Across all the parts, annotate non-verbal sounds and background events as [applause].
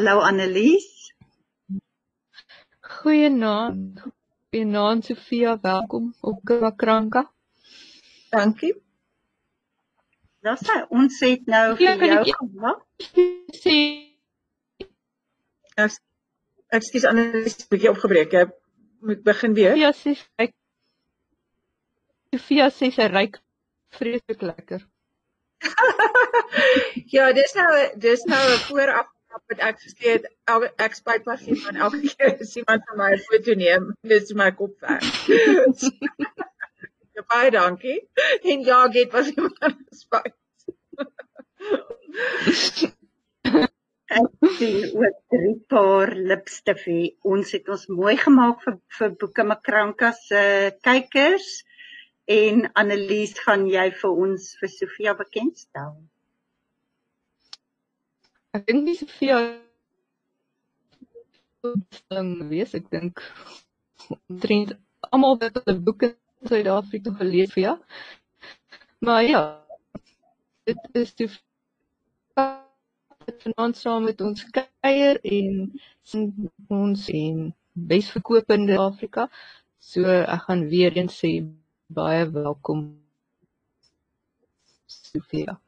Hallo Annelies. Goeienaand. Goeienaand Sofia, welkom op Krakranka. Dankie. Dis hy, ons het nou Ja, vir kan jou ek- gewag. Sê Eks- Ekskuus Annelies, 'n bietjie opgebreek. Jy moet begin weer. Sofia sê sy Sofia sê sy ryk vreeslik lekker. [laughs] Ja, dis nou dis nou 'n vooraf wat ek gesê het. Elke ek spyt maar vir van elke [laughs] keer as iemand van my 'n foto neem, dis my kop weg. [laughs] Ja, baie dankie. En ja, dit was iemand spyt. [laughs] Ek sien ook drie paar lipstif hier. Ons het ons mooi gemaak vir vir Boeke Makranka se kykers en Annelies gaan jy vir ons vir Sofia bekendstel. Ek dink nie Sofia ding wees, ek dink omtrent almal wat 'n boek in Suid-Afrika gelees het, ja. Maar ja, dit is wat vanaand saam met ons kuier en ons en besverkopende Afrika. So ek gaan weer eens sê baie welkom Sofia.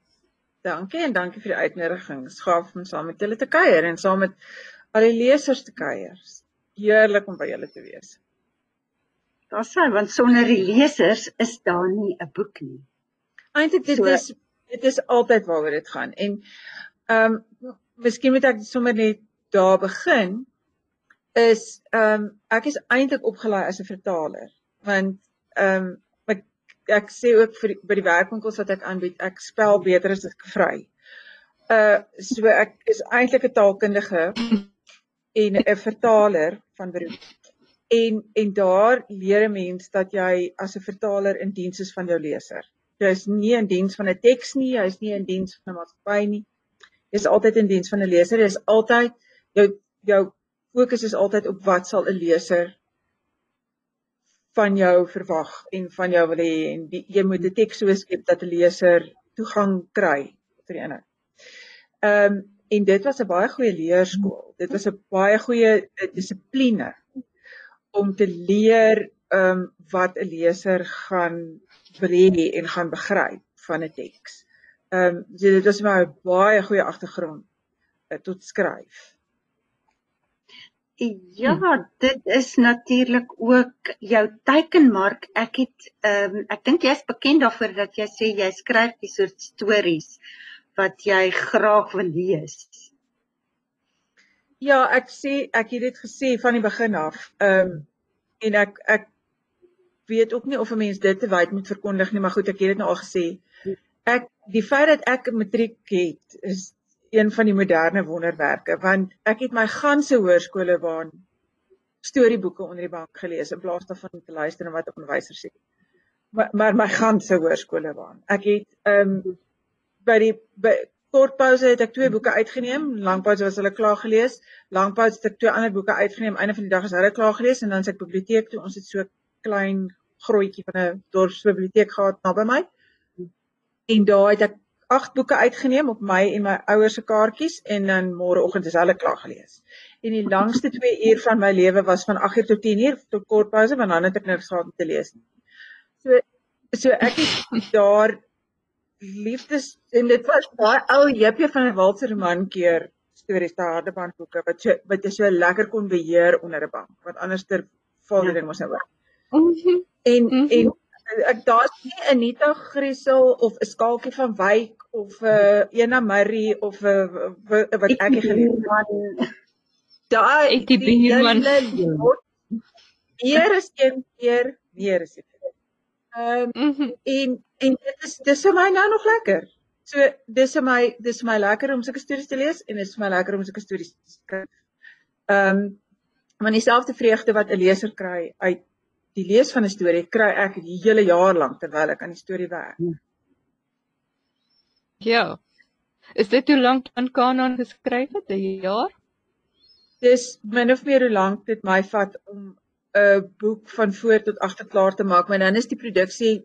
Dankie en dankie vir die uitnodiging. Skaaf om saam met julle te kuier en saam met al die lesers te kuier. Heerlik om by julle te wees. Daar's hy want sonder die lesers is daar nie 'n boek nie. Eintlik dit So- is dit is altyd waaroor dit gaan. En ehm um, miskien moet ek sommer net daar begin is ehm um, ek is eintlik opgelei as 'n vertaler want ehm um, ek sê ook vir die, by die werkwinkels wat ek aanbied, ek spel beter as ek vry. Uh so ek is eintlik 'n taalkundige en 'n vertaler van beroep. En en daar leer 'n mens dat jy as 'n vertaler in diens is van jou leser. Jy's nie in diens van 'n teks nie, jy's nie in diens van 'n maatskappy nie. Jy's altyd in diens van 'n leser. Jy's altyd jou jou fokus is altyd op wat sal 'n leser van jou verwag en van jou wil hê en die, jy moet 'n teks so skep dat 'n leser toegang kry tot die inhoud. Ehm um, en dit was 'n baie goeie leerskool. Dit was 'n baie goeie eh, dissipline om te leer ehm um, wat 'n leser gaan wil hê en gaan begryp van 'n teks. Ehm um, so dit was my baie goeie agtergrond uh, tot skryf. Ja, dit is natuurlik ook jou teikenmark. Ek het ehm um, ek dink jy's bekend daarvoor dat jy sê jy skryf die soort stories wat jy graag wil lees. Ja, ek sê ek het dit gesê van die begin af. Ehm um, en ek ek weet ook nie of 'n mens dit te wyd moet verkondig nie, maar goed, ek het dit nou al gesê. Ek die feit dat ek 'n matriek het is een van die moderne wonderwerke want ek het my ganse hoërskoolebaan storieboeke onder die bank gelees in plaas daarvan te luister na wat 'n onderwyser sê. Maar, maar my ganse hoërskoolebaan. Ek het ehm um, by die by kort pouse het ek twee boeke uitgeneem. Lang pouse was hulle klaar gelees. Lang pouse het ek twee ander boeke uitgeneem. Einde van die dag is hulle klaar gelees en dan sit ek biblioteek toe. Ons het so klein grootjie van 'n dorpsbiblioteek gehad naby my. En daar het ek agt boeke uitgeneem op my en my ouers se kaartjies en dan môreoggend is hulle klaar gelees. En die langste 2 uur van my lewe was van 8uur tot 10uur tot kort pouse want dan het ek niks gehad om te lees nie. So so ek het daar liefdes en dit was baie ou Jeppie van der Walt se romankeer stories te hardebandboeke wat so wat jy so lekker kon beheer onder 'n bank want anders ter val die ding mos nou oor. En Mhm. en ek daar's nie 'n Anita Griesel of 'n Skalkie van Wyk of 'n uh, Ena Murray of 'n uh, wat ek nie gelees het. Daai Etie Bierman. Hier is een keer meer is dit. Ehm Mhm. en en dit is dis vir my nou nog lekker. So dis vir my dis vir my lekker om sulke stories te lees en dit is vir my lekker om sulke stories te skryf. Ehm um, want dieselfde vreugde wat 'n leser kry uit die lees van 'n storie, kry ek die hele jaar lank terwyl ek aan die storie werk. Ja. Is dit hoe lank aan Kanan geskryf het? 'n Jaar? Dis min of meer hoe lank dit my vat om 'n boek van voor tot agter klaar te maak, maar dan is die produksie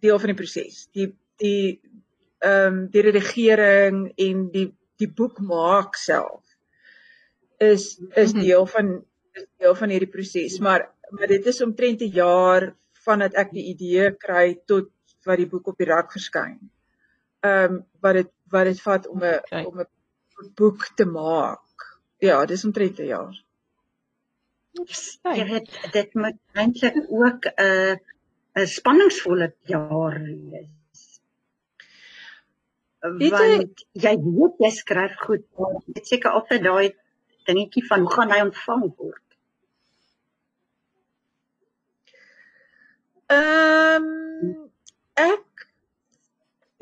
deel van die proses. Die die ehm um, die redigering en die die boek maak self is is Mhm. deel van is deel van hierdie proses, maar maar dit is omtrent 'n jaar vandat ek die idee kry tot wat die boek op die rak verskyn. Ehm um, wat dit wat dit vat om 'n Okay. om 'n boek te maak. Ja, dis omtrent 'n jaar. Jy weet dit moet eintlik ook 'n uh, 'n spanningsvolle jaar wees. Want jy weet jy skryf goed, maar jy het seker altyd daai dingetjie van hoe gaan hy ontvang word. Ehm ek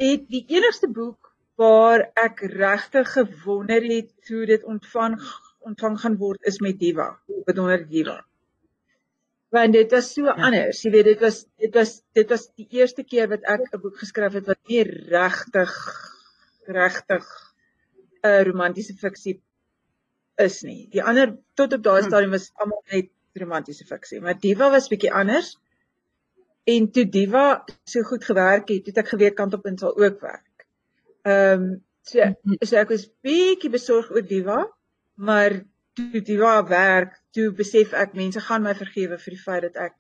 het die enigste boek waar ek regtig gewonder het hoe dit ontvang ontvang gaan word is met Diva, Bedonder Diva. Want dit was so ja. anders. Jy weet dit was dit was dit was die eerste keer wat ek 'n boek geskryf het wat nie regtig regtig 'n romantiese fiksie is nie. Die ander tot op daai Hm. stadium was almal net romantiese fiksie, maar Diva was bietjie anders. En toe Diva so goed gewerk het, het ek geweet kantopin sal ook werk. Ehm um, so so ek was bietjie besorg oor Diva, maar toe Diva werk, toe besef ek mense gaan my vergewe vir die feit dat ek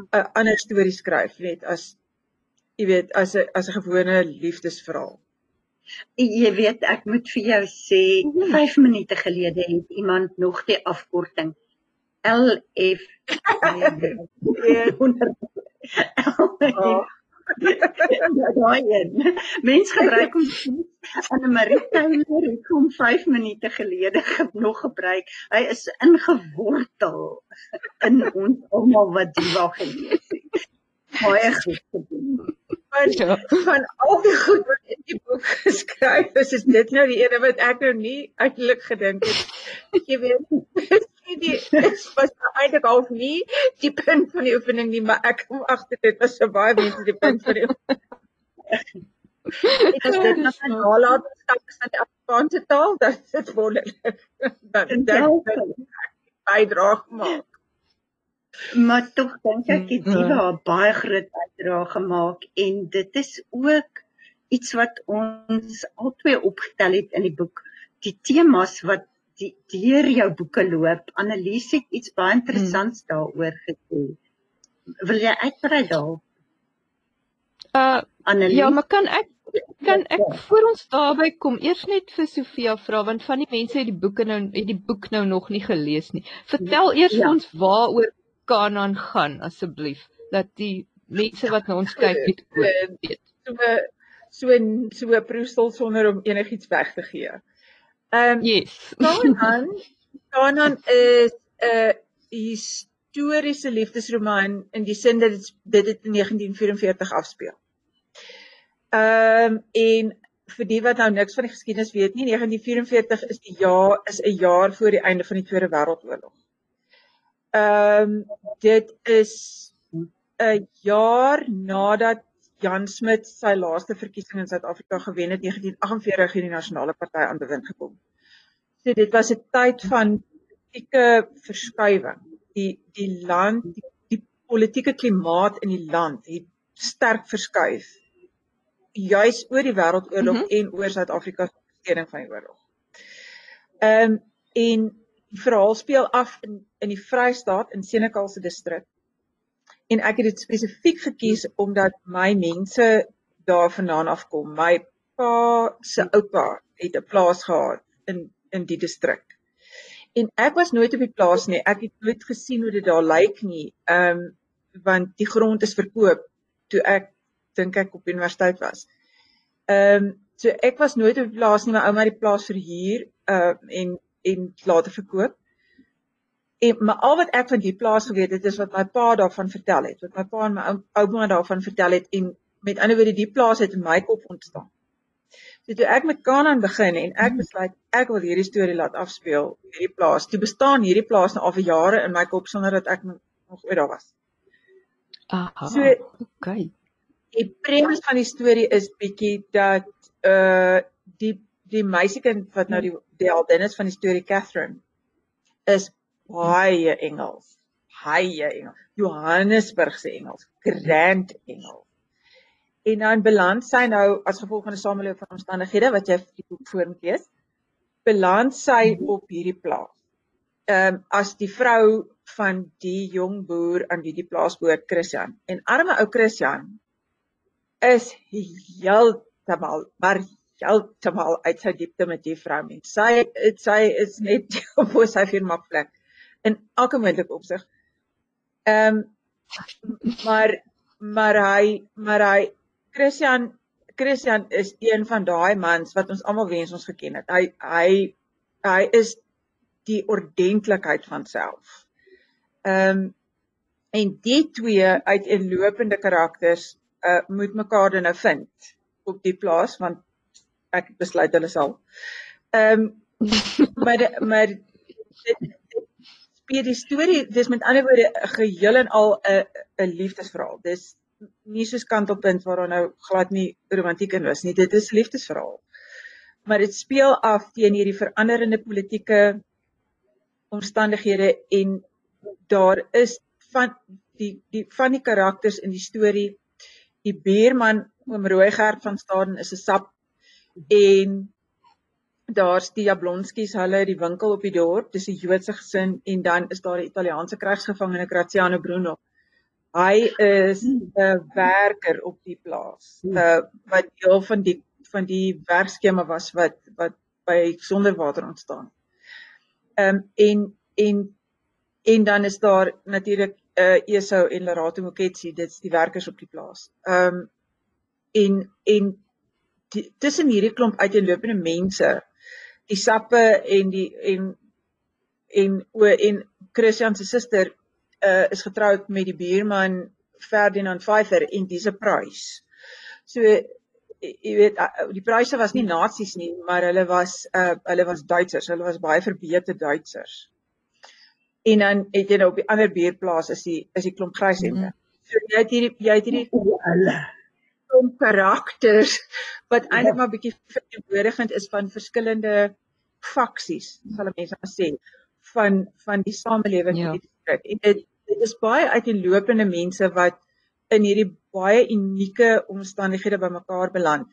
'n ander storie skryf net as jy weet as 'n as 'n gewone liefdesverhaal. Jy weet ek moet vir jou sê 5 minute gelede het iemand nog die afkorting LF onder Ja. [laughs] daai een. Mens gebruik hom Anne Marie Taylor het hom 5 minute gelede ge- nog gebruik. Hy is ingewortel in ons almal wat die wag gelees het. Baie goed gedoen. Van, Ja. van al die goed wat in die boek geskryf is, is dit nou die ene wat ek nou nie eintlik gedink het. Jy weet, [laughs] die dit was nou eintlik half nie die punt van die oefening nie, maar ek kom agter dit was so baie mense die punt van die oefening. Ek as dit nou Ja. nalatenskap is aan die Afrikaanse taal, dan is dit wonderlik. Dan dan bydra gemaak. Maar tog dink ek het Ja. Diva 'n baie groot bydrae gemaak en dit is ook iets wat ons albei opgetel het in die boek. Die temas wat die deur jou boeke loop. Annelies het iets baie interessants daaroor gesê. Wil jy uitbrei daar? Uh Annelies? ja, maar kan ek kan ek voor ons daarby kom eers net vir Sofia vra want van die mense het die boeke nou het die boek nou nog nie gelees nie. Vertel eers Ja. ons waaroor Kanaan gaan asseblief dat die mense wat na ons kyk net ook weet. So so so 'n proesel sonder om enigiets weg te gee. Ehm um, Yes. Kanaan Kanaan is 'n historiese liefdesroman in die sin dat dit dit het in 1944 afspeel. Ehm um, en vir die wat nou niks van die geskiedenis weet nie, 1944 is die jaar is 'n jaar voor die einde van die Tweede Wêreldoorlog. Ehm um, dit is 'n jaar nadat Jan Smit sy laaste verkiesing in Suid-Afrika gewen het 1948 in die Nasionale Party aan bewind gekom. So dit was 'n tyd van politieke verskuiwing. Die die land, die, die politieke klimaat in die land het sterk verskuif. Juis oor die wêreldoorlog mm. -hmm. en oor Suid-Afrika se besteding van die oorlog. Ehm um, en die verhaal speel af in in die Vrystaat in Senekal se distrik. En ek het dit spesifiek gekies omdat my mense daarvandaan afkom. My pa se oupa het 'n plaas gehad in in die distrik. En ek was nooit op die plaas nie. Ek het nooit gesien hoe dit daar lyk nie. Ehm um, want die grond is verkoop toe ek dink ek op universiteit was. Ehm um, so ek was nooit op die plaas nie. My ouma het die plaas verhuur uh en en later verkoop. En maar al wat ek van die plaas geweet het is wat my pa daarvan vertel het, wat my pa en my ou- ouma daarvan vertel het en met ander woorde die plaas het in my kop ontstaan. So toe ek met Kanaan begin en ek besluit ek wil hierdie storie laat afspeel hierdie plaas. Toe bestaan hierdie plaas nou al vir jare in my kop sonder dat ek nog ooit daar was. Aha. So okay. die premise van die storie is bietjie dat uh die die meisiekind wat nou die die heldin is van die storie Catherine is baie Engels. Baie Engels. Johannesburg se Engels, grand Engels. En dan beland sy nou as gevolg van 'n samelewing van omstandighede wat jy moet lees, beland sy op hierdie plaas. Ehm um, as die vrou van die jong boer aan wie die plaas behoort, Christian. En arme ou Christian is heeltemal maar heeltemal uit sy diepte met die vrou mens. Sy sy is net [laughs] op sy firma plek in elke moontlike opsig. Ehm um, maar maar hy maar hy Christian Christian is een van daai mans wat ons almal wens ons geken het. Hy hy hy is die ordentlikheid van self. Ehm um, en die twee uiteenlopende karakters uh moet mekaar dan nou vind op die plaas want ek besluit hulle sal. Ehm um, [laughs] maar maar speel die storie dis met ander woorde geheel en al 'n 'n liefdesverhaal. Dis nie soos kantelpunt waar daar nou glad nie romantiek in was nie. Dit is 'n liefdesverhaal. Maar dit speel af teen hierdie veranderende politieke omstandighede en daar is van die die van die karakters in die storie die beerman oom Rooigert van Staden is 'n sap en daar's die Jablonskis hulle die winkel op die dorp dis 'n Joodse gesin en dan is daar die Italiaanse krygsgevangene Graziano Bruno. Hy is 'n werker op die plaas uh, wat deel van die van die werkskema was wat wat by Sonderwater ontstaan. Ehm um, en en en dan is daar natuurlik uh eh, Esau en Lerato Moketsi, dit's die werkers op die plaas. Ehm um, en en tussen hierdie klomp uiteenlopende mense, die sappe en die en en o en Christian se suster uh is getroud met die buurman Ferdinand Pfeiffer en dis 'n prys. So jy weet die pryse was nie nasies nie, maar hulle was uh hulle was Duitsers. Hulle was baie verbeter Duitsers. En dan het jy nou op die ander buurplaas is die is die klomp gryshemde. Mm. So jy het hierdie jy het hierdie hulle klomp karakters wat ja. eintlik maar bietjie verteenwoordigend is van verskillende faksies, sal mense maar sê, van van die samelewing ja. in die distrik. En dit dit is baie uiteenlopende mense wat in hierdie baie unieke omstandighede bymekaar beland.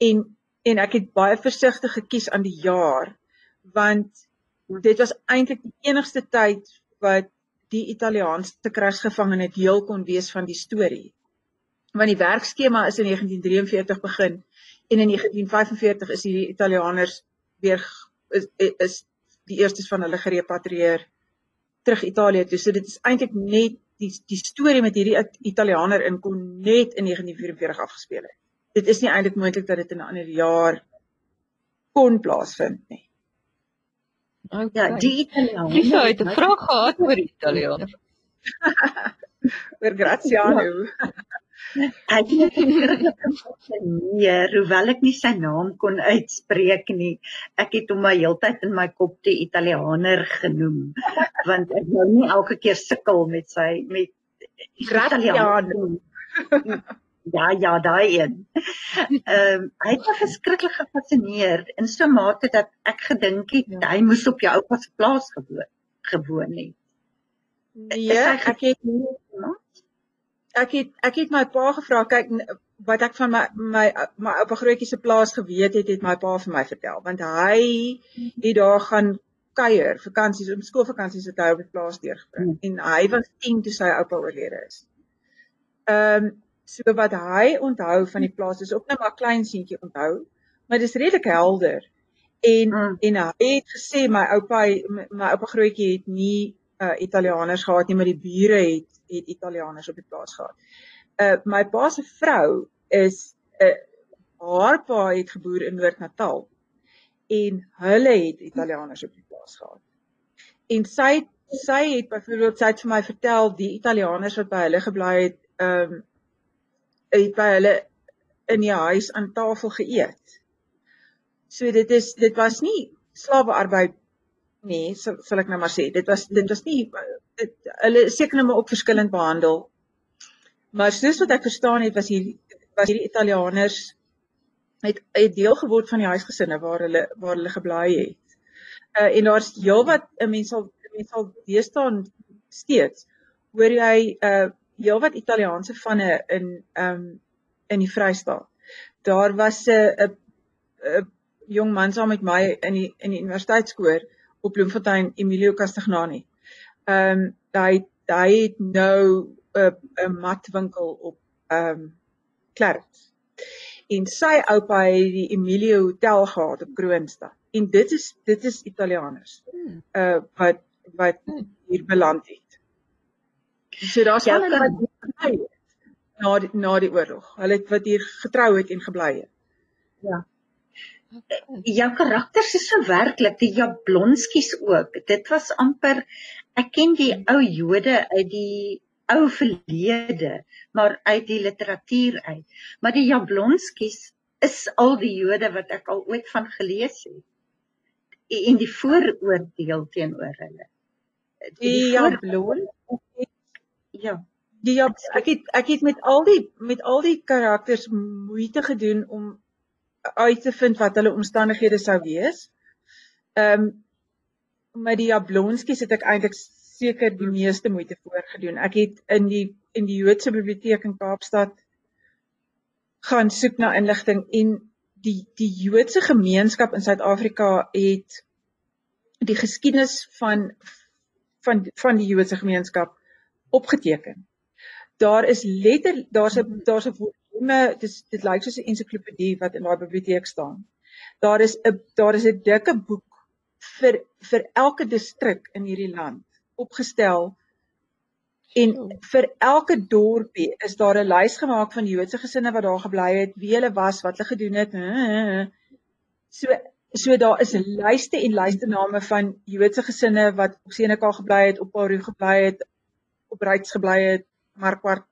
En en ek het baie versigtig gekies aan die jaar want dit was eintlik die enigste tyd wat die Italiaanse krygsgevangene deel kon wees van die storie. Want die werkskema is in 1943 begin en in 1945 is hierdie Italianers weer is, is die eerstes van hulle gerepatrieer terug Italië toe. So dit is eintlik net die die storie met hierdie Italianer in kon net in 1944 afgespeel het. Dit is nie eintlik moontlik dat dit in 'n ander jaar kon plaasvind nie. Okay. Ja, die Italianer. Ek het 'n vraag gehad oor Italianer. [laughs] oor Graziano. Ek het nee, hoewel ek nie sy naam kon uitspreek nie. Ek het hom my heeltyd in my kop die Italianer genoem want ek wou nie elke keer sukkel met sy met Graziano. Ja, ja, daai een. Ehm um, hy het my verskriklik gefassineer in so 'n mate dat ek gedink het ja. hy moes op jou oupa se plaas gewoon gewoon het. Nee, ek het nie ek het ek het my pa gevra kyk wat ek van my my my oupa grootjie se plaas geweet het het my pa vir my vertel want hy het daar gaan kuier vakansies om skoolvakansies te hou op die plaas deurgebring hmm. en hy was 10 toe sy oupa oorlede is. Ehm um, so wat hy onthou van die plaas is ook net maar klein seentjie onthou maar dit is redelik helder en hmm. en hy het gesê my oupa my, my oupa grootjie het nie uh, Italianers gehad nie, maar die bure het het Italianers op die plaas gehad. Uh my pa se vrou is 'n uh, haar pa het geboer in Noord-Natal en hulle het Italianers op die plaas gehad. En sy sy het byvoorbeeld sy het vir my vertel die Italianers wat by hulle gebly het, ehm um, het by hulle in die huis aan tafel geëet. So dit is dit was nie slawearbeid nee, sal, sal ek nou maar sê. Dit was dit was nie dit, hulle seker nou maar ook verskillend behandel. Maar soos wat ek verstaan het, was hier was hierdie Italianers het 'n deel geword van die huisgesinne waar hulle waar hulle gebly het. Uh en daar's heelwat 'n mens sal mens sal deesdae steeds hoor jy uh heelwat Italiaanse vanne in um in die Vrystaat. Daar was 'n 'n jong man saam met my in die in die universiteitskoor op Bloemfontein Emilio Castagnani. Ehm um, hy hy het nou 'n 'n matwinkel op ehm um, Clarence. En sy oupa het die Emilio Hotel gehad op Kroonstad. En dit is dit is Italianers. Hmm. Uh wat wat hmm. hier beland het. So daar's ja, hulle wat gebly het na die, na die oorlog. Hulle het wat hier getrou het en gebly het. Ja. Ja karakters is so werklik die Jablonskies ook. Dit was amper ek ken die ou Jode uit die ou verlede, maar uit die literatuur uit. Maar die Jablonskies is al die Jode wat ek al ooit van gelees het. En die vooroordeel teenoor hulle. Die, die Jablon Ja. Die ja, ek het ek het met al die met al die karakters moeite gedoen om uit te vind wat hulle omstandighede sou wees. Ehm um, met die Jablonskies het ek eintlik seker die meeste moeite voorgedoen. Ek het in die in die Joodse biblioteek in Kaapstad gaan soek na inligting en die die Joodse gemeenskap in Suid-Afrika het die geskiedenis van van van die Joodse gemeenskap opgeteken. Daar is letter daar's 'n daar's 'n volume dis dit lyk soos 'n ensiklopedie wat in daai biblioteek staan. Daar is 'n daar is 'n dikke boek vir vir elke distrik in hierdie land opgestel en vir elke dorpie is daar 'n lys gemaak van Joodse gesinne wat daar gebly het, wie hulle was, wat hulle gedoen het. So so daar is lyste en lyste name van Joodse gesinne wat op Senekal gebly het, op Paru gebly het, op Ryds gebly het, Markwart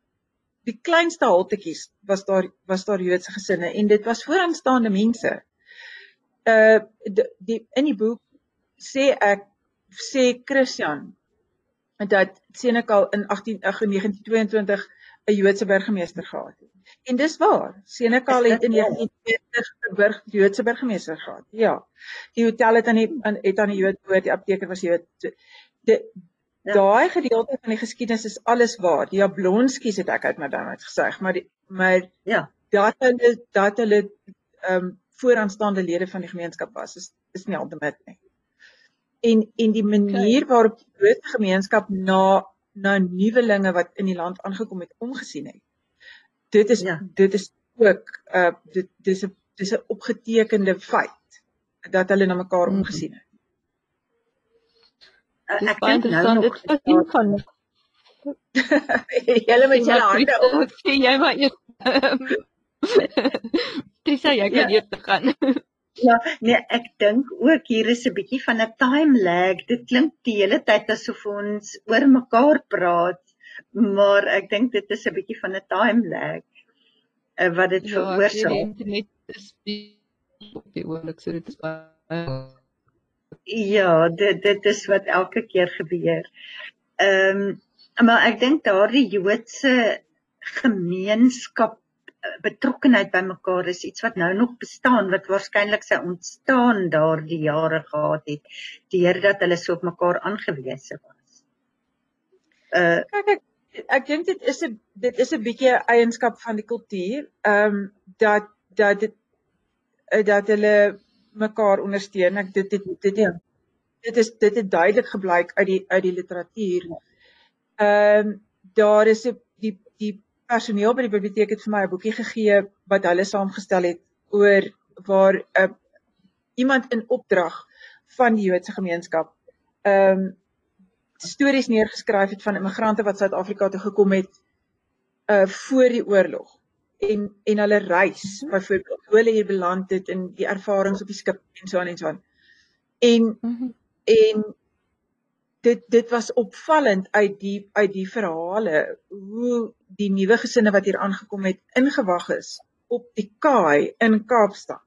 die kleinste haltetjies was daar was daar Joodse gesinne en dit was vooraanstaande mense. Uh die, die in die boek sê ek sê Christian dat Senekal in 18 1922 'n Joodse burgemeester gehad het. En dis waar. Senekal het in 1920 'n burg Joodse burgemeester gehad. Ja. Die hotel het aan die het aan die Jood behoort, die apteker was Jood. Die Ja. Daai gedeelte van die geskiedenis is alles waar. Die Jablonskies het ek uit my dan uit gesê, maar die maar ja, dat hulle dat hulle ehm um, vooraanstaande lede van die gemeenskap was, is is nie altyd nie. En en die manier waarop die groot gemeenskap na na nuwelinge wat in die land aangekom het omgesien het. Dit is ja. dit is ook uh dit dis 'n dis 'n opgetekende feit dat hulle na mekaar -hmm. omgesien het ek dink nou nog dit is een van [laughs] julle met julle hande op sê jy maar eers [laughs] Dis jy kan hier te gaan. [laughs] Ja, nee, ek dink ook hier is 'n bietjie van 'n time lag. Dit klink die hele tyd asof ons oor mekaar praat, maar ek dink dit is 'n bietjie van 'n time lag uh, wat dit ja, veroorsaak. Ja, internet is die op die oomblik so dit is baie Ja, dit dit is wat elke keer gebeur. Ehm um, maar ek dink daardie Joodse gemeenskap eh, betrokkenheid by mekaar is iets wat nou nog bestaan wat waarskynlik sy ontstaan daardie jare gehad het deurdat hulle so op mekaar aangewese was. Uh kyk ek ek dink dit is 'n dit is 'n bietjie eienskap van die kultuur ehm um, dat dat dit uh, dat hulle mekaar ondersteun. Ek dit dit dit ja. dit is dit het duidelik gebleik uit die uit die literatuur. Ehm um, daar is 'n die die personeel by die biblioteek het vir my 'n boekie gegee wat hulle saamgestel het oor waar 'n uh, iemand in opdrag van die Joodse gemeenskap ehm um, stories neergeskryf het van immigrante wat Suid-Afrika toe gekom het uh voor die oorlog en en hulle reis mhm. byvoorbeeld hoe hulle hier beland het in die ervarings op die skip en so aan en so aan. En mm -hmm. en dit dit was opvallend uit die uit die verhale hoe die nuwe gesinne wat hier aangekom het ingewag is op die kaai in Kaapstad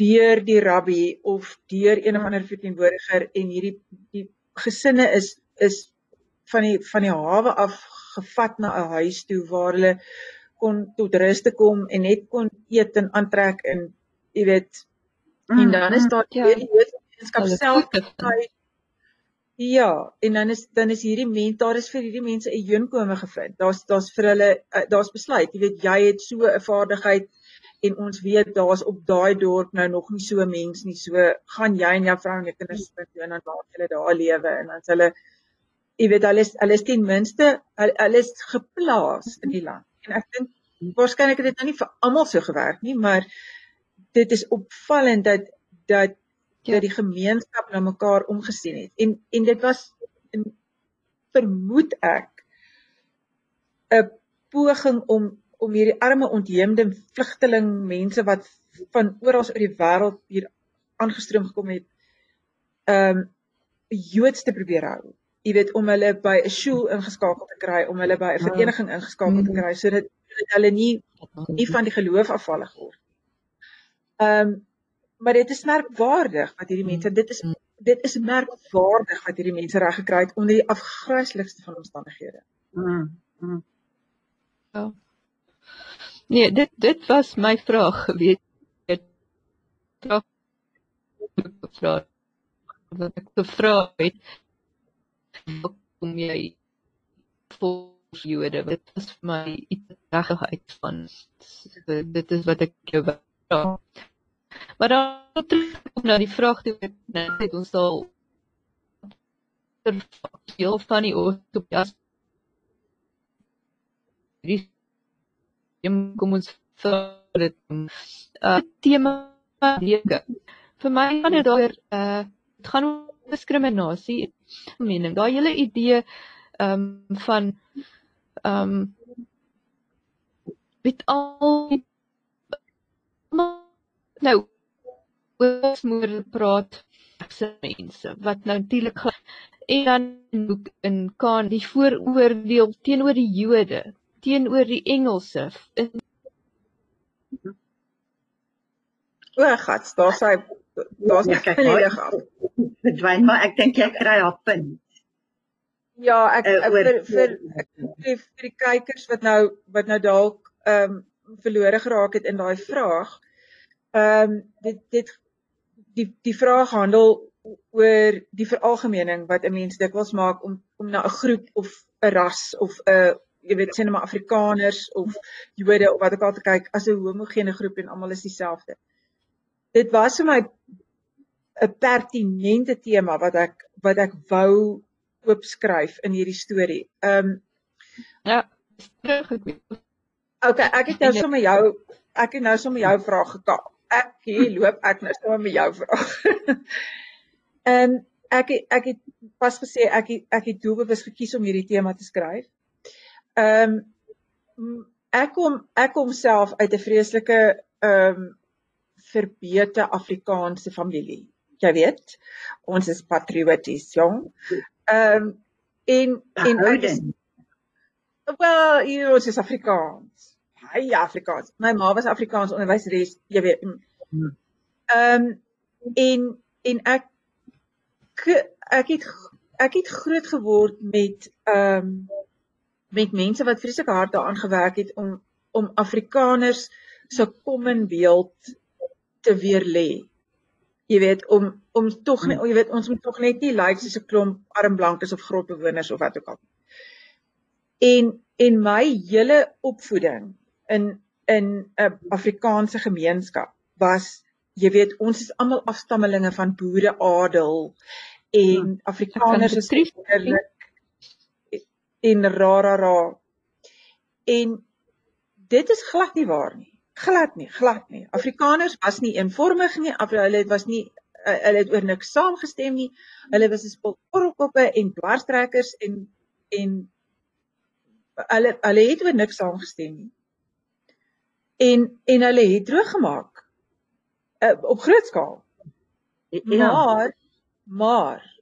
deur die rabbi of deur een of ander verteenwoordiger en hierdie die gesinne is is van die van die hawe af gevat na 'n huis toe waar hulle kon tot rus te kom en net kon eet en aantrek en jy weet mm, en dan is daar ja. die wetenskap self tyd Ja, en dan is dan is hierdie mense daar is vir hierdie mense 'n heenkome gevind. Daar's daar's vir hulle uh, daar's besluit, jy weet jy het so 'n vaardigheid en ons weet daar's op daai dorp nou nog nie so mense nie. So gaan jy en jou vrou en jou kinders toe en dan laat hulle daar lewe en dan hulle jy weet hulle is hulle is ten minste hulle is geplaas in die land. En ek dink waarskynlik het dit nou nie vir almal so gewerk nie, maar dit is opvallend dat dat ja. dat die gemeenskap na mekaar omgesien het. En en dit was en vermoed ek 'n poging om om hierdie arme ontheemde vlugteling mense wat van oral oor die wêreld hier aangestroom gekom het ehm um, Joods te probeer hou. Jy weet om hulle by 'n skool ingeskakel te kry, om hulle by 'n vereniging ingeskakel te kry sodat hulle nie nie van die geloof afvallig word. Ehm um, maar dit is merkwaardig wat hierdie mense dit is dit is merkwaardig wat hierdie mense reg gekry het onder die afgryslikste van omstandighede. Mm. mm. Ja. Nee, dit dit was my vraag geweet. Vraag wat ek gevra het om jy vir Jode dit? Is vir my iets regtigheid van dit is wat ek jou vra. Maar dan terug na die vraag toe net ons sal ter deel van die oortopias die kom ons vir dit. Uh tema weke vir my gaan dit oor uh dit gaan oor diskriminasie mening daai hele idee um van um met al nou ons moet praat se mense wat nou natuurlik en dan in kan die vooroordeel teenoor die Jode teenoor die Engelse. O, gat, daar's hy daar's ja, kyk volledig af. Verdwyn maar ek dink jy kry haar punt. Ja, ek, uh, ek vir vir vir die kykers wat nou wat nou dalk ehm um, verlore geraak het in daai vraag. Ehm um, dit dit die die vraag handel oor die veralgemening wat 'n mens dikwels maak om om na 'n groep of 'n ras of 'n jy weet sê net maar Afrikaners of Jode of wat ook al te kyk as 'n homogene groep en almal is dieselfde. Dit was vir my 'n pertinente tema wat ek wat ek wou oopskryf in hierdie storie. Ehm um, ja, terug ek weet. Okay, ek het nou sommer jou ek het nou sommer jou vraag gekaap. Ek hier loop ek nou sommer met jou vraag. [laughs] Ehm um, ek ek het pas gesê ek ek het doelbewus gekies om hierdie tema te skryf. Ehm um, ek kom ek kom self uit 'n vreeslike ehm um, verbeete Afrikaanse familie. Jy weet, ons is patrioties, jong. Ehm um, en en ek is Wel, jy know, ons is Afrikaans. Hy Afrikaans. My ma was Afrikaans onderwyseres, jy weet. Ehm um, en en ek ek het ek het groot geword met ehm um, met mense wat vreeslik hard daaraan gewerk het om om Afrikaners se common beeld te weer lê. Jy weet om om tog net jy weet ons moet tog net nie lyk like soos 'n klomp arm blankes of grotbewoners of wat ook al. En en my hele opvoeding in in 'n Afrikaanse gemeenskap was jy weet ons is almal afstammelinge van boere adel en ja, Afrikaners is eerlik en ra ra ra. En dit is glad nie waar nie. Glad nie, glad nie. Afrikaners was nie eenvormig nie. Hulle was nie uh, hulle het oor niks saamgestem nie. Hulle was 'n spul korrelkoppe en dwarstrekkers en en hulle hulle het oor niks saamgestem nie. En en hulle het droog gemaak uh, op groot skaal. Ja. Maar maar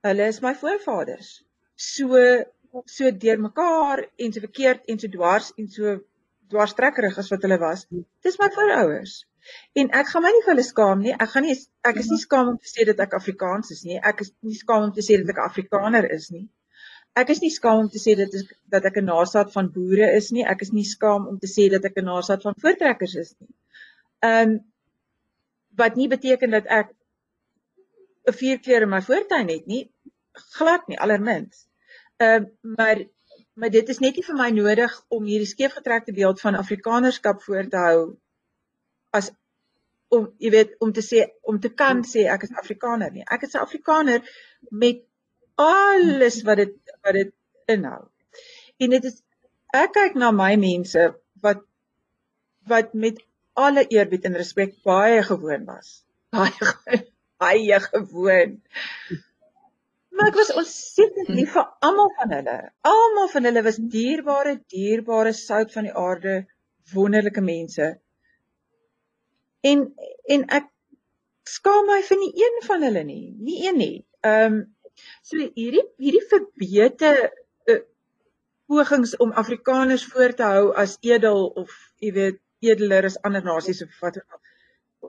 hulle is my voorvaders. So so deurmekaar en so verkeerd en so dwars en so dwarstrekkerig as wat hulle was. Dis my voorouers. En ek gaan my nie vir hulle skaam nie. Ek gaan nie ek is nie skaam om te sê dat ek Afrikaans is nie. Ek is nie skaam om te sê dat ek 'n Afrikaner is nie. Ek is nie skaam om te sê dat ek dat ek 'n nasaat van boere is nie. Ek is nie skaam om te sê dat ek 'n nasaat van voortrekkers is nie. Ehm um, wat nie beteken dat ek 'n vier kleur in my voortuin het nie. Glad nie, allerminst. Ehm uh, maar maar dit is net nie vir my nodig om hierdie skeefgetrekte beeld van Afrikanerskap voor te hou as om jy weet om te sê om te kan sê ek is Afrikaner nie. Ek is 'n Afrikaner met alles wat dit wat dit inhou. En dit is ek kyk na my mense wat wat met alle eerbied en respek baie gewoon was. [laughs] Baie baie gewoon. Maar ek was ontsettend lief vir almal van hulle. Almal van hulle was dierbare, dierbare sout van die aarde, wonderlike mense. En en ek skaam my vir nie een van hulle nie, nie een nie. Ehm um, so hierdie hierdie verbete uh, pogings om Afrikaners voor te hou as edel of jy weet edeler as ander nasies of wat ook al.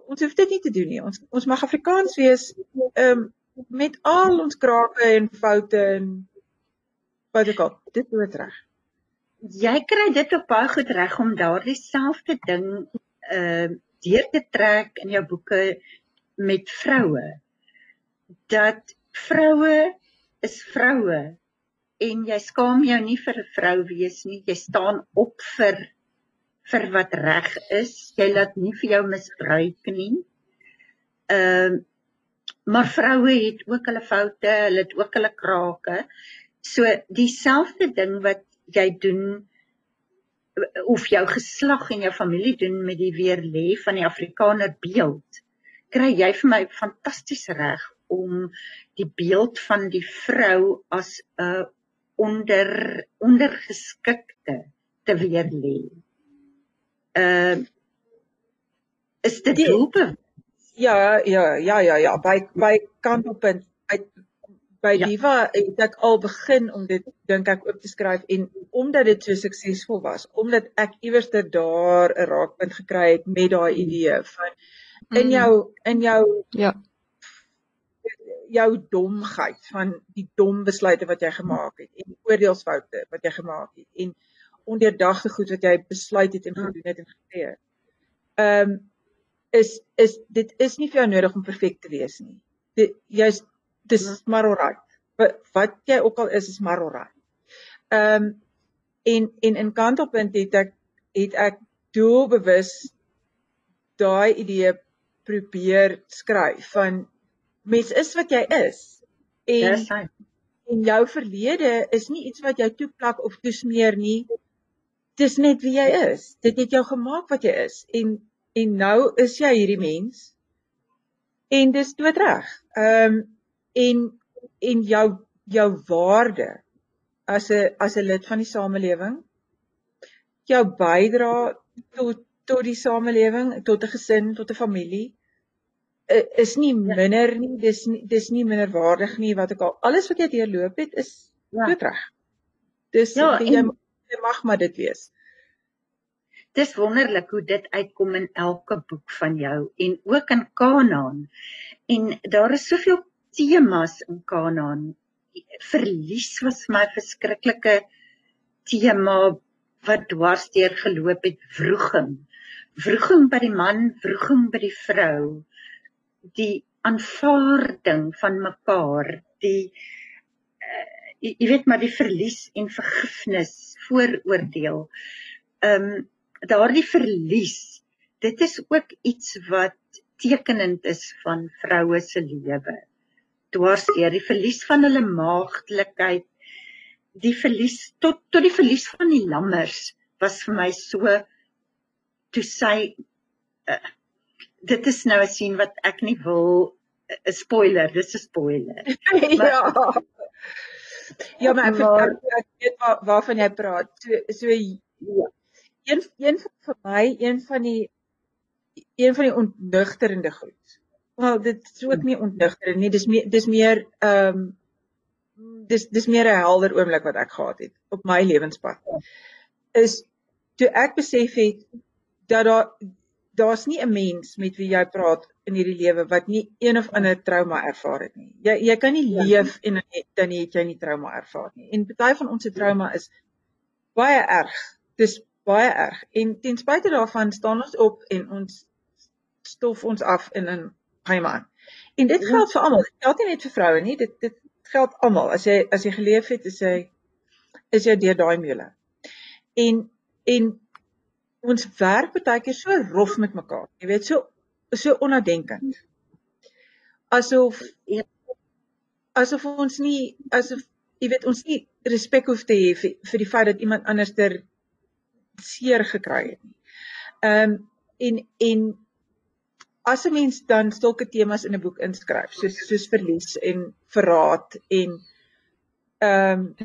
Ons hoef dit nie te doen nie. Ons ons mag Afrikaans wees ehm um, met al ons krake en foute en wat ook al. Dit moet reg. Jy kry dit op baie goed reg om daardie selfde ding ehm uh, deur te trek in jou boeke met vroue. Dat vroue is vroue en jy skaam jou nie vir 'n vrou wees nie. Jy staan op vir vir wat reg is. Jy laat nie vir jou misbruik nie. Ehm uh, maar vroue het ook hulle foute, hulle het ook hulle krake. So dieselfde ding wat jy doen of jou geslag en jou familie doen met die weer lê van die Afrikaner beeld. Kry jy vir my fantasties reg om die beeld van die vrou as 'n onder ondergeskikte te weer lê uh is dit doelpunt? Ja, ja, ja, ja, ja, by by kantelpunt uit by ja. Diva het ek al begin om dit dink ek oop te skryf en omdat dit so suksesvol was, omdat ek iewers daar 'n raakpunt gekry het met daai idee van in mm. jou in jou ja jou domheid van die dom besluite wat jy gemaak het en oordeelsfoute wat jy gemaak het en ondeurdagte goed wat jy besluit het en gedoen het en gesê het. Ehm um, is is dit is nie vir jou nodig om perfek te wees nie. Dit jy's dis hmm. maar alright. Wat, wat jy ook al is is maar alright. Ehm um, en en in kantelpunt het ek het ek doelbewus daai idee probeer skryf van mens is wat jy is. En en jou verlede is nie iets wat jy toeplak of toesmeer nie dis net wie jy is. Dit het jou gemaak wat jy is en en nou is jy hierdie mens. En dis doodreg. Ehm um, en en jou jou waarde as 'n as 'n lid van die samelewing jou bydra tot tot die samelewing, tot 'n gesin, tot 'n familie is nie ja. minder nie, dis nie dis nie minder waardig nie wat ek al alles wat jy deurloop het is ja. doodreg. Dis ja, jy en, jy mag maar dit wees. Dis wonderlik hoe dit uitkom in elke boek van jou en ook in Kanaan. En daar is soveel temas in Kanaan. Verlies was my verskriklike tema wat dwars deur geloop het, vroeging. Vroeging by die man, vroeging by die vrou. Die aanvaarding van mekaar, die jy, jy weet maar die verlies en vergifnis vooroordeel. Ehm um, daardie verlies, dit is ook iets wat tekenend is van vroue se lewe. Dwars deur die verlies van hulle maagdelikheid, die verlies tot tot die verlies van die lammers was vir my so toe sy uh, dit is nou 'n sien wat ek nie wil 'n spoiler, dis 'n spoiler. [laughs] ja. Ja, maar ek vertel ek weet waar, waarvan jy praat. So so ja. Een een vir my, een van die een van die ontnugterende goed. Wel, dit is ook nie ontnugterend nie. Dis meer dis meer ehm um, dis dis meer 'n helder oomblik wat ek gehad het op my lewenspad. Is toe ek besef het dat daar daar's nie 'n mens met wie jy praat in hierdie lewe wat nie een of ander trauma ervaar het nie. Jy jy kan nie ja. leef en dan het jy nie trauma ervaar nie. En party van ons se trauma is baie erg. Dis baie erg. En ten spyte daarvan staan ons op en ons stof ons af in 'n heimaan. En dit geld vir almal. Dit geld nie net vir vroue nie. Dit dit geld almal. As jy as jy geleef het, is jy is jy deur daai meule. En en ons werk baie keer so rof met mekaar. Jy weet so so onnadenkend. Asof asof ons nie asof jy weet ons nie respek hoef te hê vir, vir die feit dat iemand anderster seer gekry het nie. Ehm um, en en as 'n mens dan sulke temas in 'n boek inskryf, soos soos verlies en verraad en ehm um,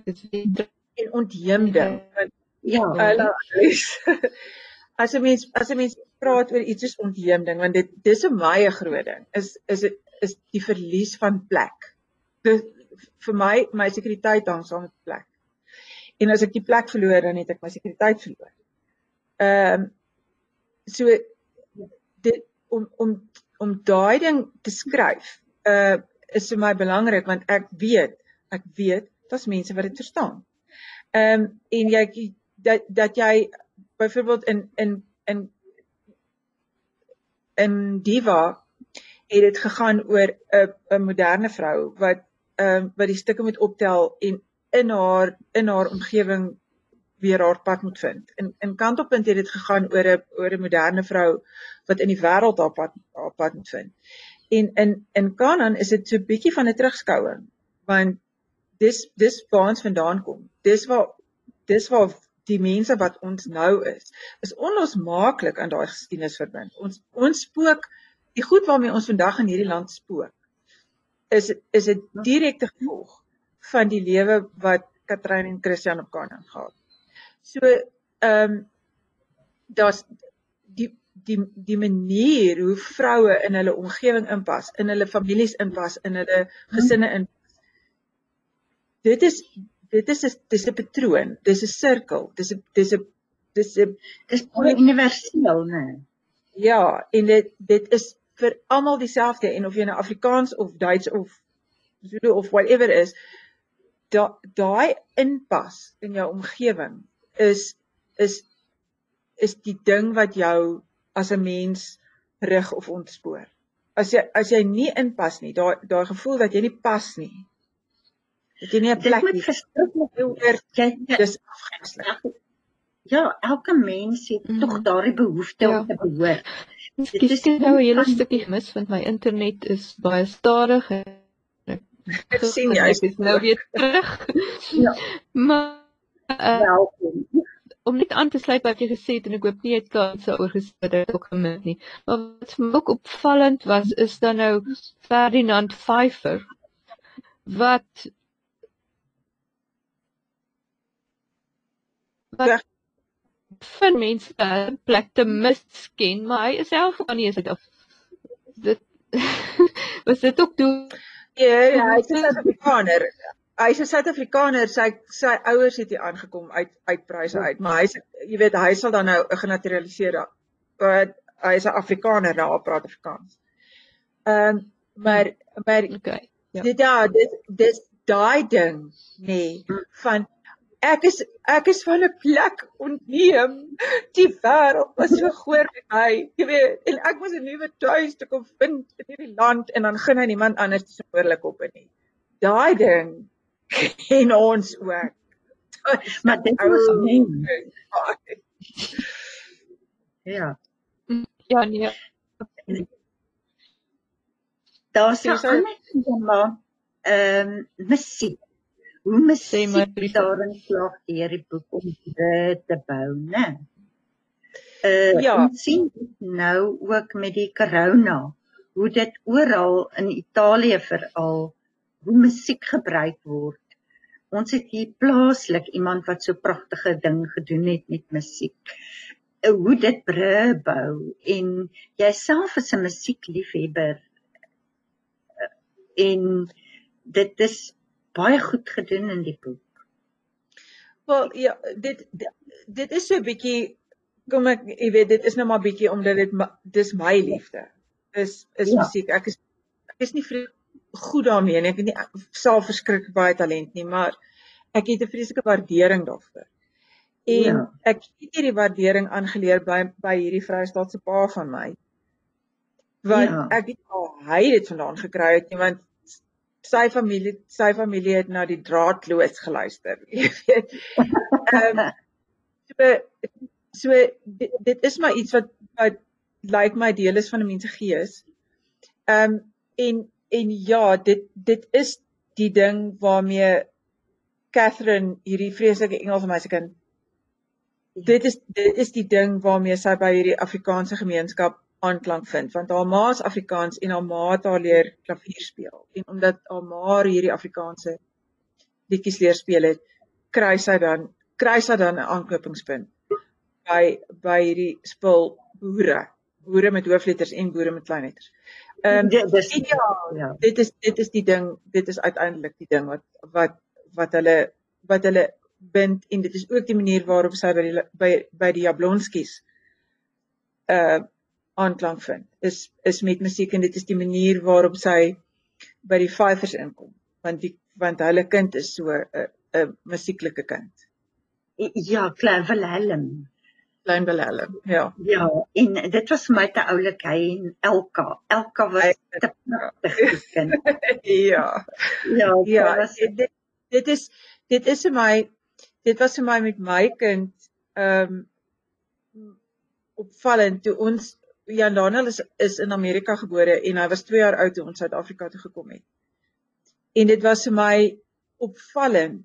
en ontheemding. Ja, hulle [laughs] as 'n mens as 'n mens praat oor iets soos ontheemding, want dit dis 'n baie groot ding. Is is is die verlies van plek. Dis vir my my sekuriteit hang saam met plek. En as ek die plek verloor, dan het ek my sekuriteit verloor. Ehm um, so dit om om om daai ding te skryf uh is vir my belangrik want ek weet ek weet daar's mense wat dit verstaan. Ehm um, en jy dat dat jy byvoorbeeld in in in in Diva het dit gegaan oor 'n 'n moderne vrou wat ehm um, wat die stukke moet optel en in haar in haar omgewing weer haar pad moet vind. In in Kantelpunt het dit gegaan oor 'n oor 'n moderne vrou wat in die wêreld haar pad haar pad moet vind. En in in Kanaan is dit so 'n bietjie van 'n terugskouing want dis dis waar ons vandaan kom. Dis waar dis waar die mense wat ons nou is, is onlosmaaklik aan daai geskiedenis verbind. Ons ons spook die goed waarmee ons vandag in hierdie land spook is is 'n direkte gevolg van die lewe wat Katrein en Christian op Kanaan gehad. So ehm um, daar's die die die manier hoe vroue in hulle omgewing inpas, in hulle families inpas, in hulle gesinne in. Dit is dit is 'n dis 'n patroon, dis 'n sirkel, dis 'n dis 'n dis 'n dis universeel, né? Ja, en dit dit is vir almal dieselfde en of jy nou Afrikaans of Duits of Zulu of whatever is, daai inpas in jou omgewing is is is die ding wat jou as 'n mens rig of ontspoor. As jy as jy nie inpas nie, daai daai gevoel dat jy nie pas nie. Dat jy nie 'n plek het verskriklik oor jy dis afgesluit. Ja, elke mens het mm. tog daardie behoefte ja. om te behoort. Dit is nou 'n hele stukkie gemis want my internet is baie stadig. Ek sien jy is nou weer terug. Ja. Maar uh, welkom. Om net aan te sluit wat jy gesê het en ek hoop nie jy het kanse oor ook gemis nie. Maar wat vir my ook opvallend was is dan nou Ferdinand Pfeiffer wat wat van mense plek te misken, maar hy is self van nie is dit of [laughs] dit was dit ook toe Ja, ja, hy is 'n Suid-Afrikaner hy's 'n Suid-Afrikaner, sy sy ouers het hier aangekom uit uit Pryse uit, maar hy's jy weet hy sal dan nou genaturaliseer. Maar hy's 'n Afrikaner nou, hy praat Afrikaans. Ehm um, maar maar okay. Ja. Dit ja, dit dis daai ding nê nee, van ek is ek is van 'n plek ontneem. Die wêreld was so groot met my. Jy weet, en ek moes 'n nuwe tuis te kom vind in hierdie land en dan gaan hy niemand anders te soorlik op nie. Daai ding [laughs] en ons ook. maar dit was nie. Ja. Ja nee. Daar's so 'n tema ehm musiek. Hoe musiek daarin slag deur die boek om dit te bou, né? Uh, ja, ons sien nou ook met die corona hoe dit oral in Italië veral hoe musiek gebruik word. Ons het hier plaaslik iemand wat so pragtige ding gedoen het met musiek. Eh, hoe dit bru bou en jouself is 'n musiekliefhebber eh, en dit is baie goed gedoen in die boek. Wel ja, dit dit is so 'n bietjie kom ek jy weet dit is nou maar bietjie omdat dit dis my liefde. Is is ja. musiek. Ek is ek is nie goed daarmee en ek het nie self verskrik baie talent nie, maar ek het 'n vreeslike waardering daarvoor. En ja. ek het hierdie waardering aangeleer by by hierdie Vrystaatse pa van my. Want ja. ek het al hy het vandaan gekry het nie want sy familie sy familie het na die draadloos geluister. [laughs] Jy weet. Ehm um, so so dit, dit is maar iets wat wat lyk like my deel is van 'n mens se gees. Ehm um, en en ja, dit dit is die ding waarmee Catherine hierdie vreeslike Engelse meisiekind dit is dit is die ding waarmee sy by hierdie Afrikaanse gemeenskap aanklank vind want haar ma is Afrikaans en haar ma het haar leer klavier speel. En omdat haar ma hierdie Afrikaanse liedjies leer speel het kry sy dan kry sy dan 'n aanknopingspunt by by hierdie spul boere. Boere met hoofletters en boere met kleinletters. Ehm um, dis ja, ja, dit is dit is die ding, dit is uiteindelik die ding wat wat wat hulle wat hulle bind en dit is ook die manier waarop sy by die by by die Jablonskis uh aanklank vind. Is is met musiek en dit is die manier waarop sy by die Fivers inkom want die want hulle kind is so 'n uh, 'n uh, musieklike kind. Ja, Klein Willem. Klein Willem. Ja. Ja, en dit was my te oulik hy en Elka. Elka was te pragtig kind. [laughs] ja. Ja, ja was... dit dit is dit is vir my dit was vir my met my kind ehm um, opvallend toe ons Jan Daniel is is in Amerika gebore en hy was 2 jaar oud toe ons Suid-Afrika toe gekom het. En dit was vir my opvallend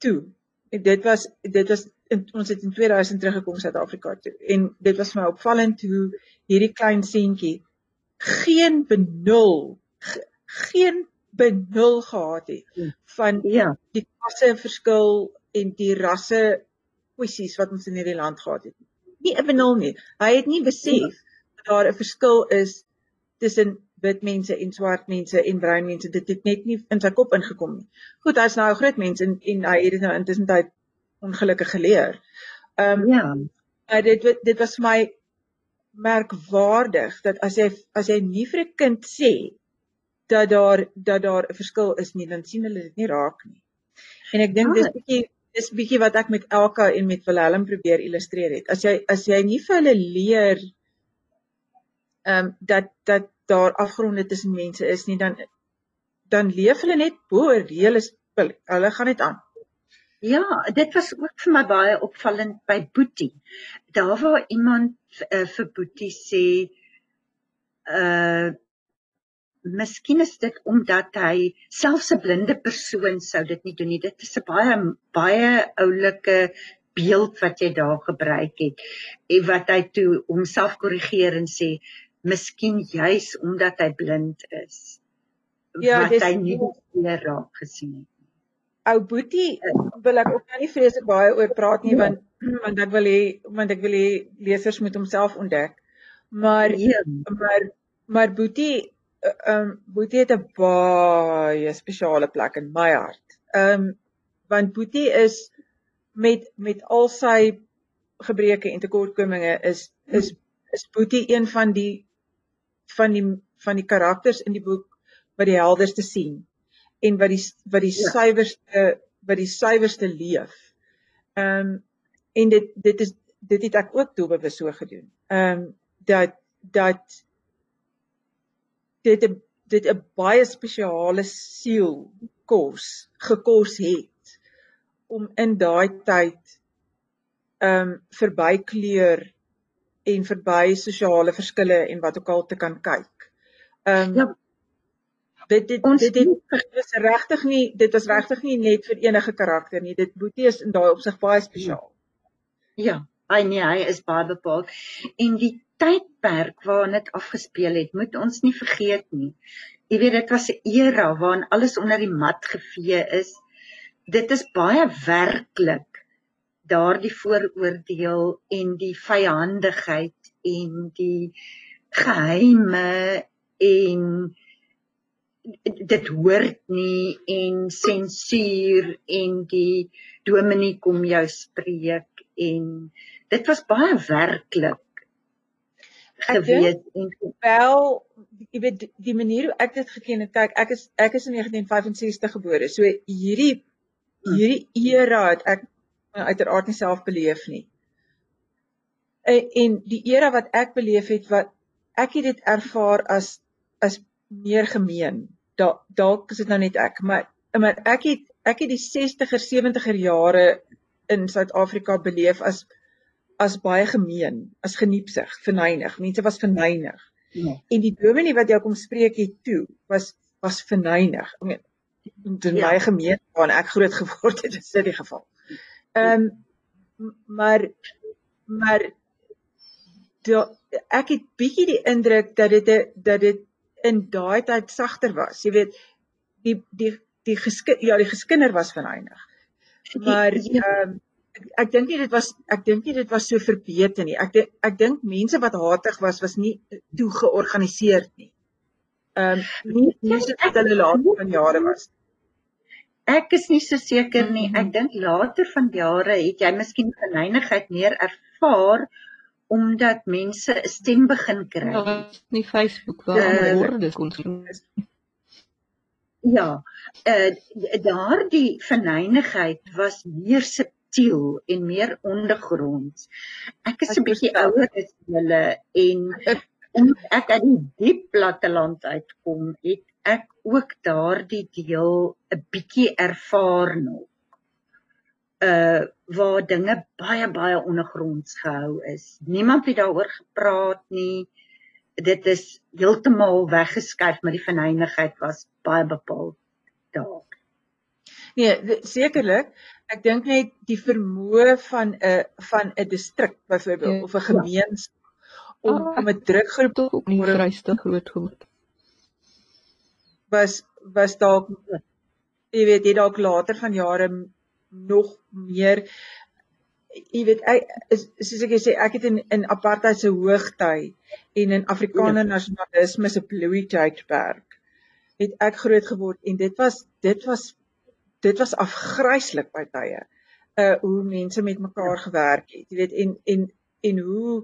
toe. En dit was dit was in, ons het in 2000 teruggekom Suid-Afrika toe en dit was vir my opvallend hoe hierdie klein seentjie geen benul geen benul gehad het hmm. van ja die klasse verskil en die rasse kwessies wat ons in hierdie land gehad het. Nie 'n benul nie. Hy het nie besef ja daar 'n verskil is tussen wit mense en swart mense en bruin mense. Dit het net nie in sy kop ingekom nie. Goed, hy's nou 'n groot mens en en hy het dit nou intussen tyd ongelukkig geleer. Ehm um, ja. Maar dit dit was vir my merkwaardig dat as jy as jy nie vir 'n kind sê dat daar dat daar 'n verskil is nie, dan sien hulle dit nie raak nie. En ek dink dis ah. bietjie dis bietjie wat ek met Elka en met Willem probeer illustreer het. As jy as jy nie vir hulle leer ehm um, dat dat daar afgronde tussen mense is nie dan dan leef hulle net bo reële spil. Hulle gaan net aan. Ja, dit was ook vir my baie opvallend by Boetie. Daar waar iemand uh, vir Boetie sê uh Miskien is dit omdat hy selfs 'n blinde persoon sou dit nie doen nie. Dit is 'n baie baie oulike beeld wat jy daar gebruik het en wat hy toe homself korrigeer en sê miskien juis omdat hy blind is ja, wat hy nie meer raak gesien het nie. Ou Boetie wil ek ook nou nie vreeslik baie oor praat nie ja. want want ek wil hê want ek wil hê lesers moet homself ontdek. Maar ja. maar maar Boetie eh, ehm um, Boetie het 'n baie spesiale plek in my hart. Ehm um, want Boetie is met met al sy gebreke en tekortkominge is is is Boetie een van die van die van die karakters in die boek wat die helderste sien en wat die wat die ja. suiwerste wat die suiwerste leef. Ehm um, en dit dit is dit het ek ook doelbewus so gedoen. Ehm um, dat dat dit a, dit 'n baie spesiale siel kos gekos het om in daai tyd ehm um, verbykleur en verby sosiale verskille en wat ook al te kan kyk. Ehm um, ja. Dit dit ons dit, dit is regtig nie dit was regtig nie net vir enige karakter nie. Dit Boetie is in daai opsig baie spesiaal. Ja, hy nee, hy is baie bepaald. En die tydperk waarin dit afgespeel het, moet ons nie vergeet nie. Jy weet dit was 'n era waarin alles onder die mat gevee is. Dit is baie werklik daardie vooroordeel en die vyandigheid en die geheime en dit hoort nie en sensuur en die dominee kom jou spreek en dit was baie werklik geweet en wel jy weet die manier hoe ek dit geken het kyk ek is ek is in 1965 gebore so hierdie hierdie era het ek uiteraard nie self beleef nie. En, en die era wat ek beleef het wat ek het dit ervaar as as meer gemeen. dalk dalk is dit nou net ek, maar maar ek het ek het die 60er 70er jare in Suid-Afrika beleef as as baie gemeen, as geniepsig, verneig. Mense was verneig. Ja. En die dominee wat jou kom spreek het toe was was verneig. Ek meen in ja. my gemeente waar ek groot geword het, is dit die geval. Ehm um, maar maar die, ek het bietjie die indruk dat dit dat dit in daai tyd sagter was. Jy weet die die die geskinder ja, die geskinder was verneig. Maar ehm um, ek, ek dink nie dit was ek dink nie dit was so verbeter nie. Ek denk, ek dink mense wat hatig was was nie toe georganiseer nie. Ehm um, nie nie so dat hulle later van jare was. Ek is nie so seker nie. Ek dink later van jare het jy miskien verneinigheid meer ervaar omdat mense 'n stem begin kry. Ja, nie Facebook waar uh, woorde kon sien. Ja, uh, daardie verneinigheid was meer subtiel en meer ondergronds. Ek is 'n bietjie ouer as julle en omdat ek uit die diep platteland uitkom, het ek ook daardie deel 'n bietjie ervaar nog uh waar dinge baie baie ondergronds gehou is. Niemand het daaroor gepraat nie. Dit is heeltemal weggeskuif, maar die verneinigheid was baie bepaald daar. Nee, sekerlik. Ek dink net die vermoë van 'n van 'n distrik byvoorbeeld ja, of 'n gemeenskap om om 'n drukgroep tot op nie vryste groot geword. Was was dalk jy weet jy dalk later van jare nog meer jy weet ek is soos ek sê ek het in in apartheid se hoogtyd en in Afrikaner ja. nasionalisme se bloei tydperk het ek groot geword en dit was dit was dit was afgryslik by tye uh hoe mense met mekaar gewerk het jy weet en en en hoe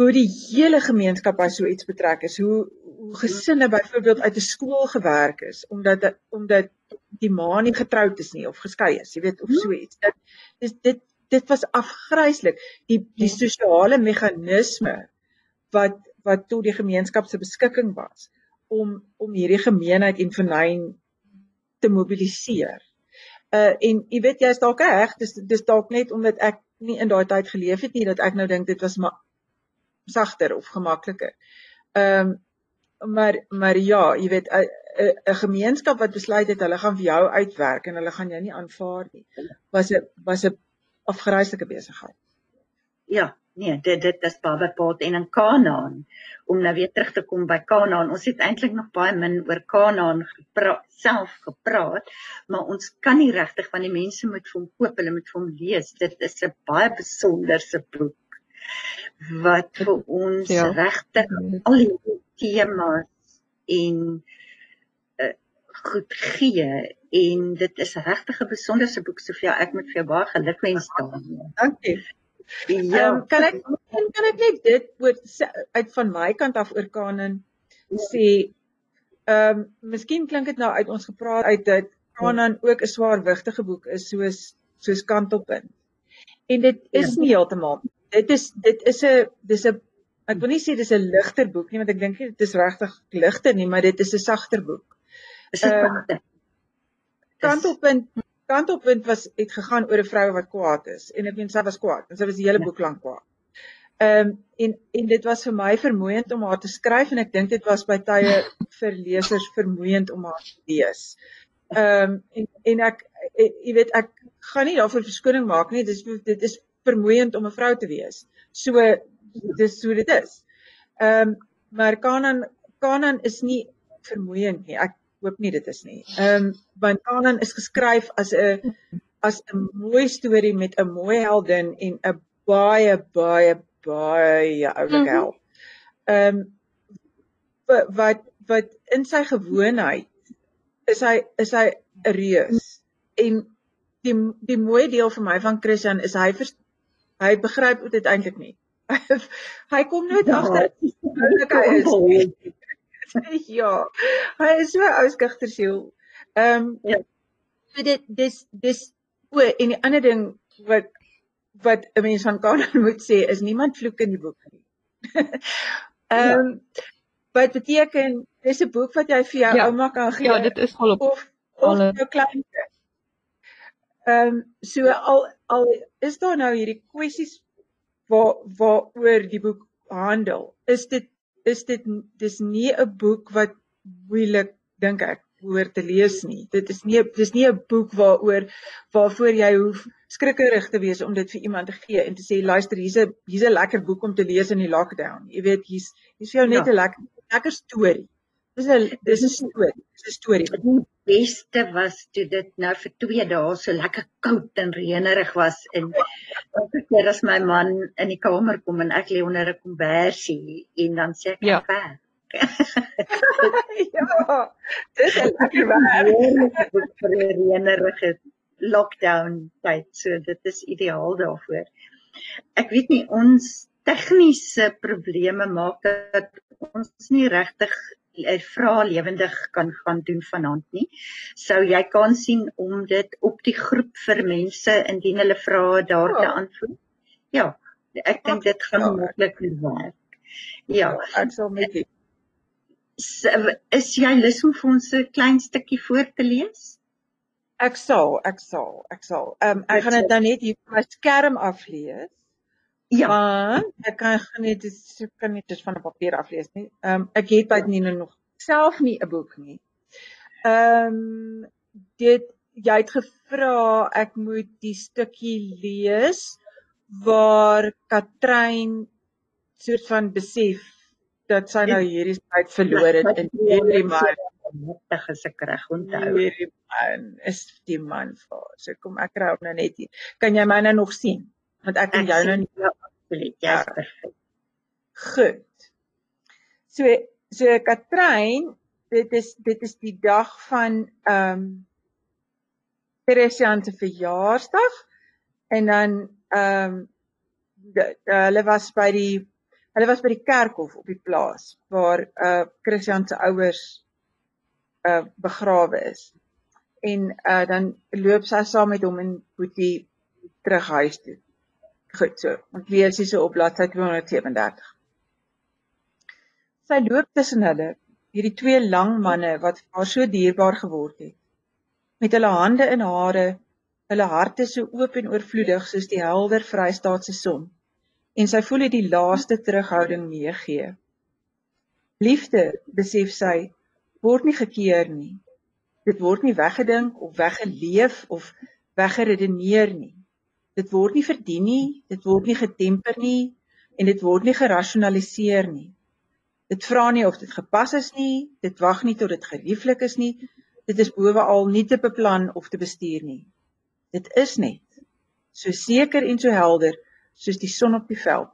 hoe die hele gemeenskap by so iets betrek is hoe hoe gesinne byvoorbeeld uit 'n skool gewerk is omdat omdat die ma nie getroud is nie of geskei is, jy weet of so iets. Dit dis dit dit was afgryslik. Die die ja. sosiale meganisme wat wat tot die gemeenskap se beskikking was om om hierdie gemeenheid en vernyn te mobiliseer. Uh en jy weet jy's dalk reg, dis dis dalk net omdat ek nie in daai tyd geleef het nie dat ek nou dink dit was maar sagter of gemakliker. Ehm um, maar maar ja, jy weet 'n gemeenskap wat besluit het hulle gaan vir jou uitwerk en hulle gaan jou nie aanvaar nie. Was 'n was 'n afgryslike besigheid. Ja, nee, dit dit is Babelpoort en in Kanaan. Om nou weer terug te kom by Kanaan. Ons het eintlik nog baie min oor Kanaan gepraat, self gepraat, maar ons kan nie regtig van die mense moet vir hom koop, hulle moet vir hom lees. Dit is 'n baie besonderse boek wat vir ons ja. regtig al die temas en uh, goed gee en dit is regtig 'n besonderse boek Sofia ek moet vir jou baie gelukwens daarmee. Dankie. Ja, um, kan ek kan ek net dit oor uit van my kant af oor Kanan sê ehm um, miskien klink dit nou uit ons gepraat uit dat Kanan ook 'n swaarwigtige boek is soos soos Kantelpunt. En dit is ja. nie heeltemal dit is dit is 'n dis 'n ek wil nie sê dis 'n ligter boek nie want ek dink dit is regtig ligter nie, maar dit is 'n sagter boek. Is dit um, Kantelpunt Kantelpunt was het gegaan oor 'n vrou wat kwaad is en ek weet sy was kwaad en sy was die hele ja. boek lank kwaad. Ehm um, en en dit was vir my vermoeiend om haar te skryf en ek dink dit was by tye vir lesers vermoeiend om haar te lees. Ehm um, en en ek eh, jy weet ek gaan nie daarvoor verskoning maak nie. Dis dit is vermoeiend om 'n vrou te wees. So dis hoe dit is. Ehm um, maar Kanan Kanan is nie vermoeiend nie. Ek hoop nie dit is nie. Ehm um, want Kanan is geskryf as 'n as 'n mooi storie met 'n mooi heldin en 'n baie baie baie oulike mhm. held. Ehm um, wat wat in sy gewoonheid is hy is hy 'n reus en die die mooi deel vir my van Christian is hy Hy begryp dit eintlik nie. [laughs] hy kom nooit ja, agter hoe [laughs] hy is. [laughs] ja. Hy is so ou skugter siel. Ehm um, ja. So dit dis dis o en die ander ding wat wat 'n mens van kan moet sê is niemand vloek in die boek nie. Ehm um, wat beteken dis 'n boek wat jy vir jou Ja. ouma kan gee Ja, dit is al op of of jou kleinkind. Ehm um, so al al is daar nou hierdie kwessies waar waaroor die boek handel. Is dit is dit dis nie 'n boek wat moeilik dink ek hoor te lees nie. Dit is nie dis nie 'n boek waaroor waarvoor jy hoef skrikkerig te wees om dit vir iemand te gee en te sê luister hier's 'n hier's 'n lekker boek om te lees in die lockdown. Jy weet hier's hier's vir jou net Ja. 'n lekker lekker storie. Dis 'n dis 'n storie. Dis 'n storie. Die beste was toe dit nou vir 2 dae so lekker koud en reënerig was en elke keer as my man in die kamer kom en ek lê onder 'n kombersie en dan sê ek Ja. "Ek werk." [laughs] ja. Dis 'n lekker werk. Vir 'n reënerige lockdown tyd. So dit is ideaal daarvoor. Ek weet nie ons tegniese probleme maak dat ons nie regtig vrae lewendig kan gaan doen vanaand nie. Sou jy kan sien om dit op die groep vir mense indien hulle vrae daar te Ja. antwoord? Ja, ek dink dit gaan Ja. maklik werk. Ja, Ek sal met s- is jy lus om vir ons 'n klein stukkie voor te lees? Ek sal, ek sal, ek sal. Ehm um, ek gaan dit nou net hier op my skerm aflees. Ja, Want ek kan gaan net dis ek kan net dit van 'n papier aflees nie. Ehm um, ek het baie nie nou nog self nie 'n boek nie. Ehm um, dit jy het gevra ek moet die stukkie lees waar Katrein soort van besef dat sy nou hierdie tyd verloor het in hierdie man. Regtig as ek reg onthou. Hierdie man is die man vir. So kom ek kry hom nou net hier. Kan jy my nou nog sien? Want ek Ek jou nou nie absoluut. Jy's Ja. perfek. Goed. So so Katrein, dit is dit is die dag van ehm um, Teresian se verjaarsdag en dan ehm um, hulle was by die hulle was by die kerkhof op die plaas waar uh Christian se ouers uh begrawe is. En uh dan loop sy saam met hom en Boetie terug huis toe. Goed so. Ons lees hier so op bladsy 237. Sy loop tussen hulle, hierdie twee lang manne wat vir haar so dierbaar geword het. Met hulle hande in hare, hulle harte so oop en oorvloedig soos die helder Vrystaatse son. En sy voel hy die laaste terughouding meegee. Liefde, besef sy, word nie gekeer nie. Dit word nie weggedink of weggeleef of weggeredeneer nie. Dit word nie verdien nie, dit word nie getemper nie en dit word nie gerasionaliseer nie. Dit vra nie of dit gepas is nie, dit wag nie tot dit gerieflik is nie. Dit is bowaal nie te beplan of te bestuur nie. Dit is net so seker en so helder soos die son op die veld,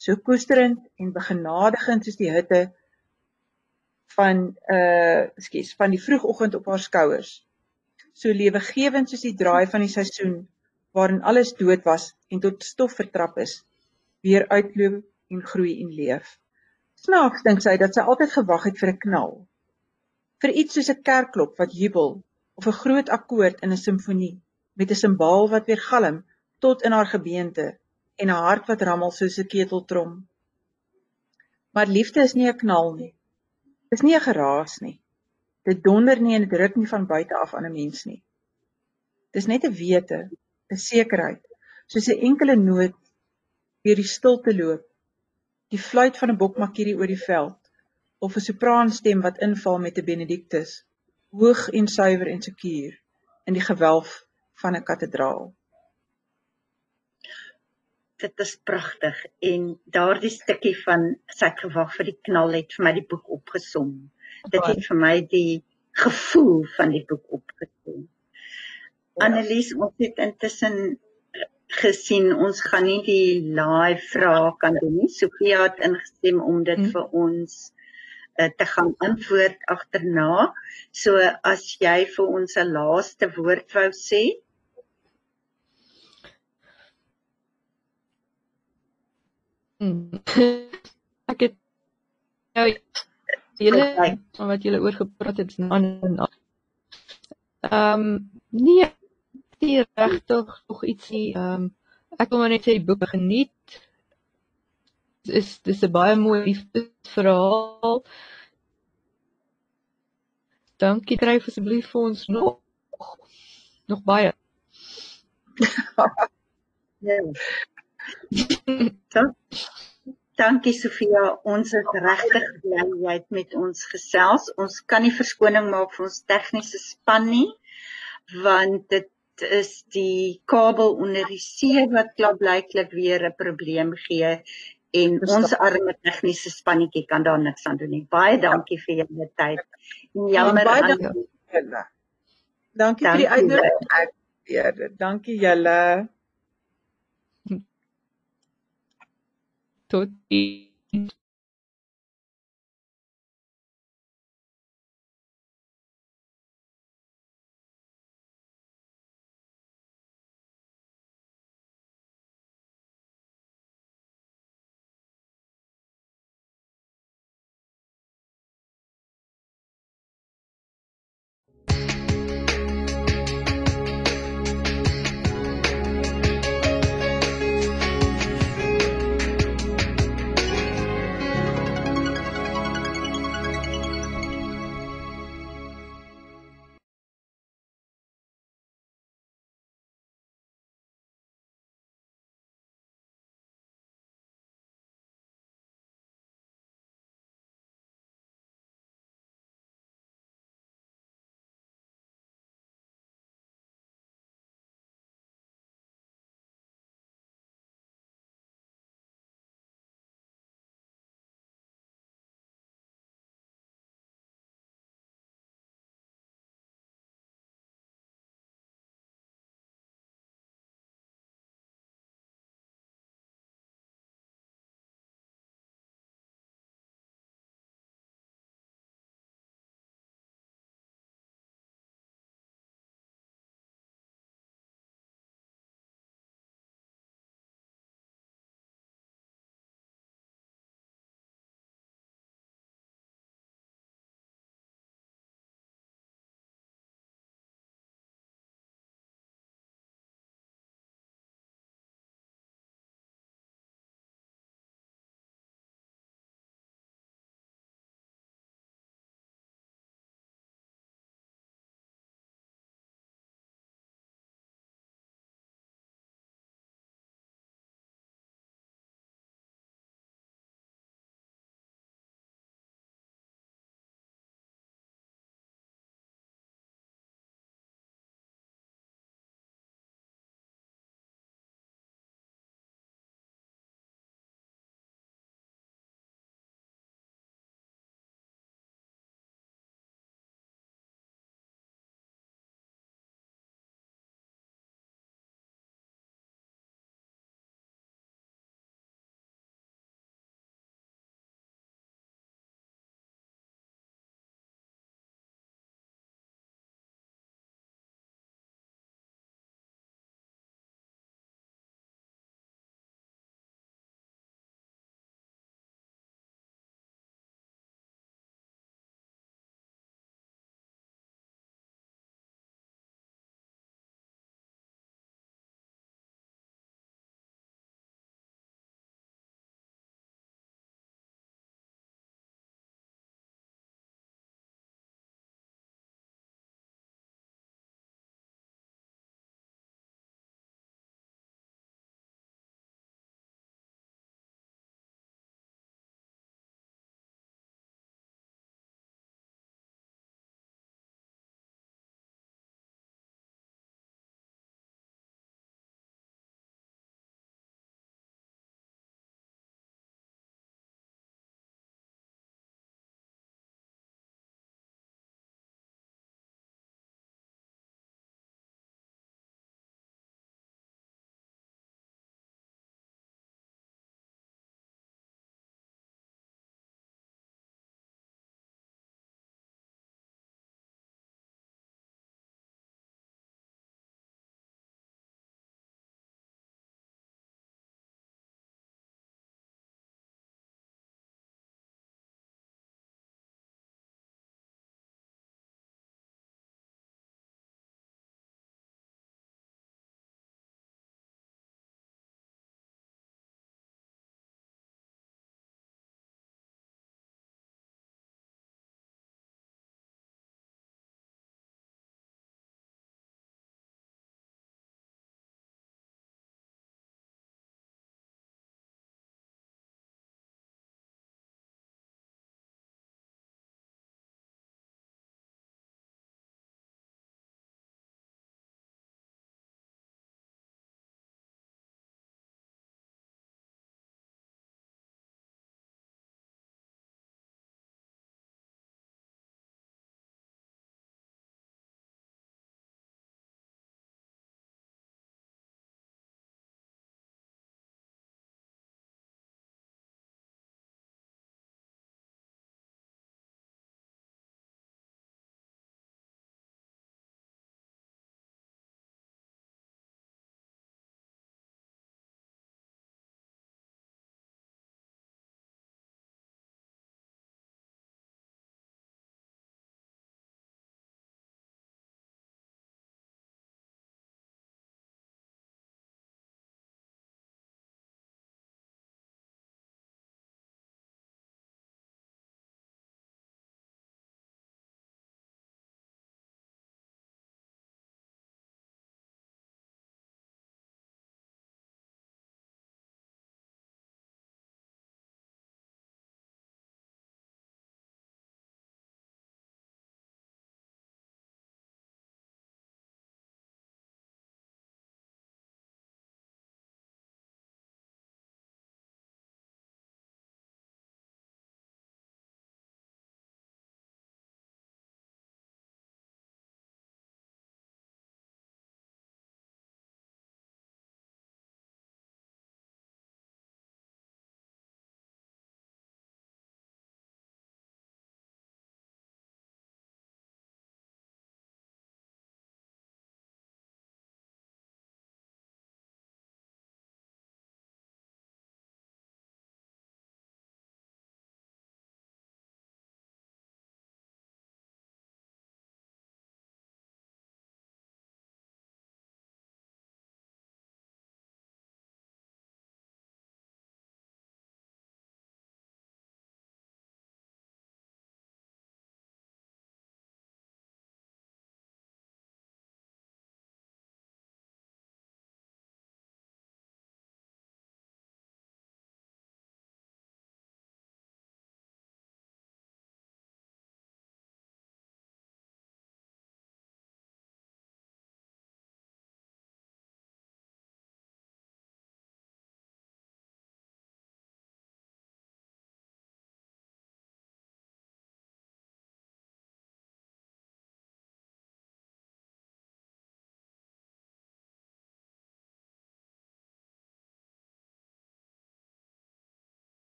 so koesterend en begenadigend soos die hitte van uh ekskuus, van die vroegoggend op haar skouers. So lewegewend soos die draai van die seisoen waarin alles dood was en tot stof vertrap is, weer uitloop en groei en leef. Snaaks dink sy dat sy altyd gewag het vir 'n knal. Vir iets soos 'n kerkklok wat jubel of 'n groot akkoord in 'n simfonie met 'n simbaal wat weer galm tot in haar gebeente en 'n hart wat rammel soos 'n keteltrom. Maar liefde is nie 'n knal nie. Dis nie 'n geraas nie. Dit donder nie en dit ruk nie van buite af aan 'n mens nie. Dis net 'n wete, 'n sekerheid, soos 'n enkele noot deur die stilte loop die fluit van 'n bokmakkerie oor die veld of 'n sopraanstem wat inval met 'n benediktus hoog en suiwer en sekuur in die gewelf van 'n kathedraal. Dit is pragtig en daardie stukkie van sy gewag vir die knal het vir my die boek opgesom. Dit het vir my die gevoel van die boek opgesom. Annelies, ons het intussen gesien ons gaan nie die live vrae kan doen nie. Sofia het ingestem om dit Hmm. vir ons uh, te gaan antwoord agterna. So as jy vir ons 'n laaste woord wou sê. Mm. [laughs] Ek het nou julle Okay. wat julle oor gepraat het aan en aan. Ehm nee, nie regtig nog ietsie ehm ek wil maar net sê die boek geniet. is dis 'n baie mooi liefdesverhaal. Dankie skryf asseblief vir ons nog nog baie. [laughs] Ja. Dan- Dankie Sofia, ons is regtig bly jy het met ons gesels. Ons kan nie verskoning maak vir ons tegniese span nie want dit is die kabel onder die see wat klaarblyklik weer 'n probleem gee en Verstaan. ons arme tegniese spannetjie kan daar niks aan doen nie. Baie dankie vir julle tyd. En Jammer baie aan dankie. julle. Dankie vir die Dankie, uitnodiging. Dankie julle. Tot ziens.